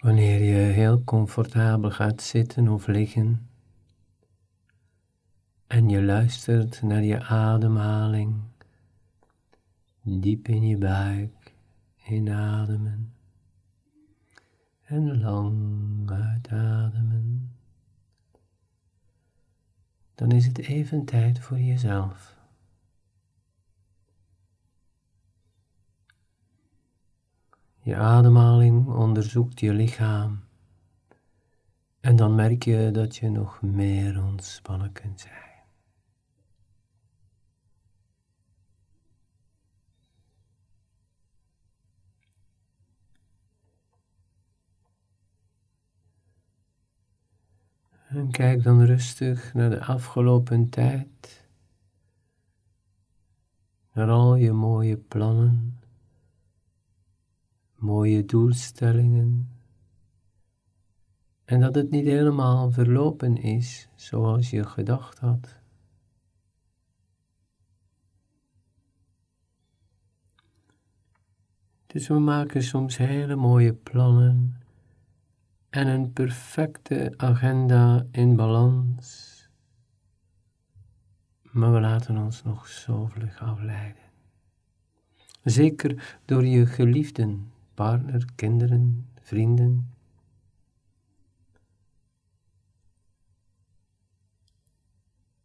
Wanneer je heel comfortabel gaat zitten of liggen en je luistert naar je ademhaling, diep in je buik inademen en lang uitademen, dan is het even tijd voor jezelf. Je ademhaling onderzoekt je lichaam. En dan merk je dat je nog meer ontspannen kunt zijn. En kijk dan rustig naar de afgelopen tijd, naar al je mooie plannen mooie doelstellingen en dat het niet helemaal verlopen is zoals je gedacht had. Dus we maken soms hele mooie plannen en een perfecte agenda in balans, maar we laten ons nog zo vlug afleiden. Zeker door je geliefden partner, kinderen, vrienden.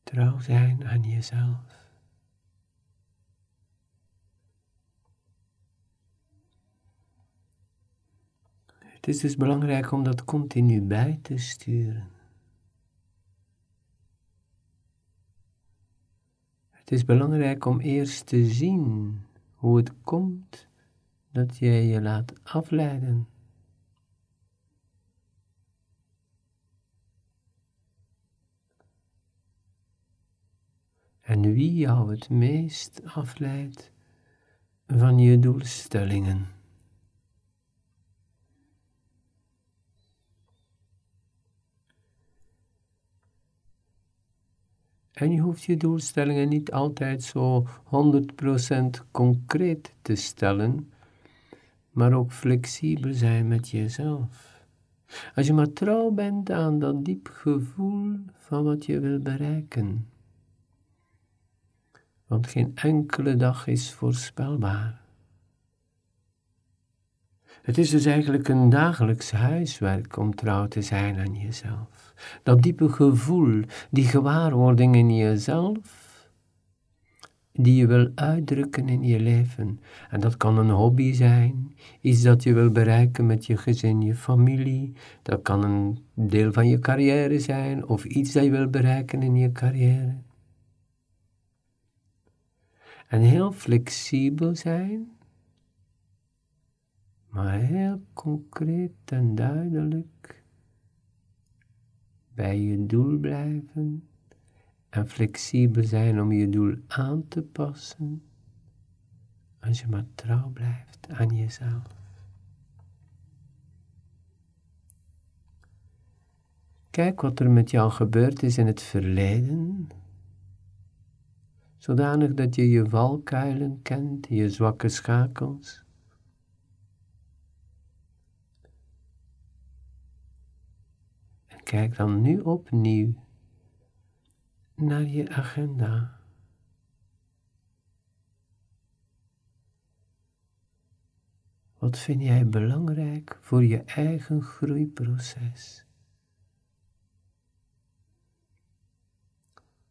Trouw zijn aan jezelf. Het is dus belangrijk om dat continu bij te sturen. Het is belangrijk om eerst te zien hoe het komt dat jij je laat afleiden. En wie jou het meest afleidt van je doelstellingen. En je hoeft je doelstellingen niet altijd zo 100% concreet te stellen, maar ook flexibel zijn met jezelf. Als je maar trouw bent aan dat diep gevoel van wat je wil bereiken. Want geen enkele dag is voorspelbaar. Het is dus eigenlijk een dagelijks huiswerk om trouw te zijn aan jezelf. Dat diepe gevoel, die gewaarwording in jezelf, die je wil uitdrukken in je leven. En dat kan een hobby zijn, iets dat je wil bereiken met je gezin, je familie. Dat kan een deel van je carrière zijn of iets dat je wil bereiken in je carrière. En heel flexibel zijn, maar heel concreet en duidelijk bij je doel blijven en flexibel zijn om je doel aan te passen als je maar trouw blijft aan jezelf. Kijk wat er met jou gebeurd is in het verleden, zodanig dat je je valkuilen kent, je zwakke schakels. En kijk dan nu opnieuw naar je agenda. Wat vind jij belangrijk voor je eigen groeiproces?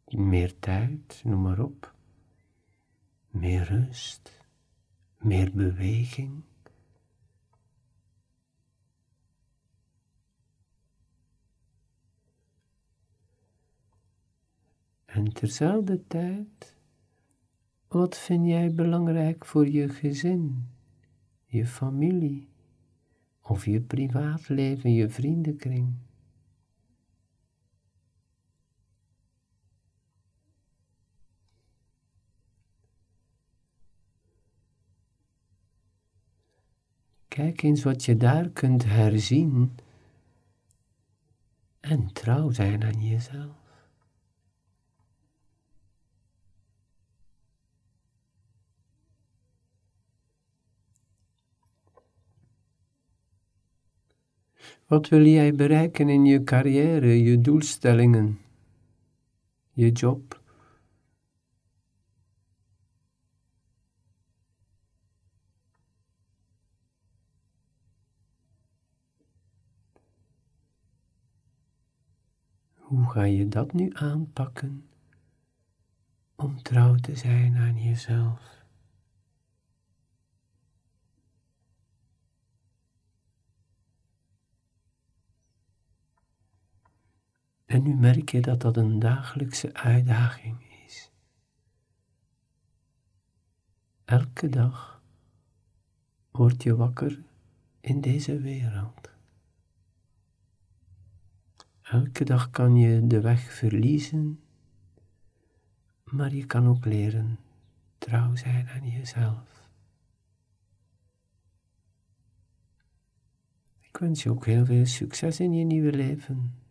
Meer tijd, noem maar op. Meer rust, meer beweging. En terzelfde tijd, wat vind jij belangrijk voor je gezin, je familie of je privaatleven, je vriendenkring? Kijk eens wat je daar kunt herzien en trouw zijn aan jezelf. Wat wil jij bereiken in je carrière, je doelstellingen, je job? Hoe ga je dat nu aanpakken om trouw te zijn aan jezelf? En nu merk je dat dat een dagelijkse uitdaging is. Elke dag word je wakker in deze wereld. Elke dag kan je de weg verliezen, maar je kan ook leren trouw zijn aan jezelf. Ik wens je ook heel veel succes in je nieuwe leven.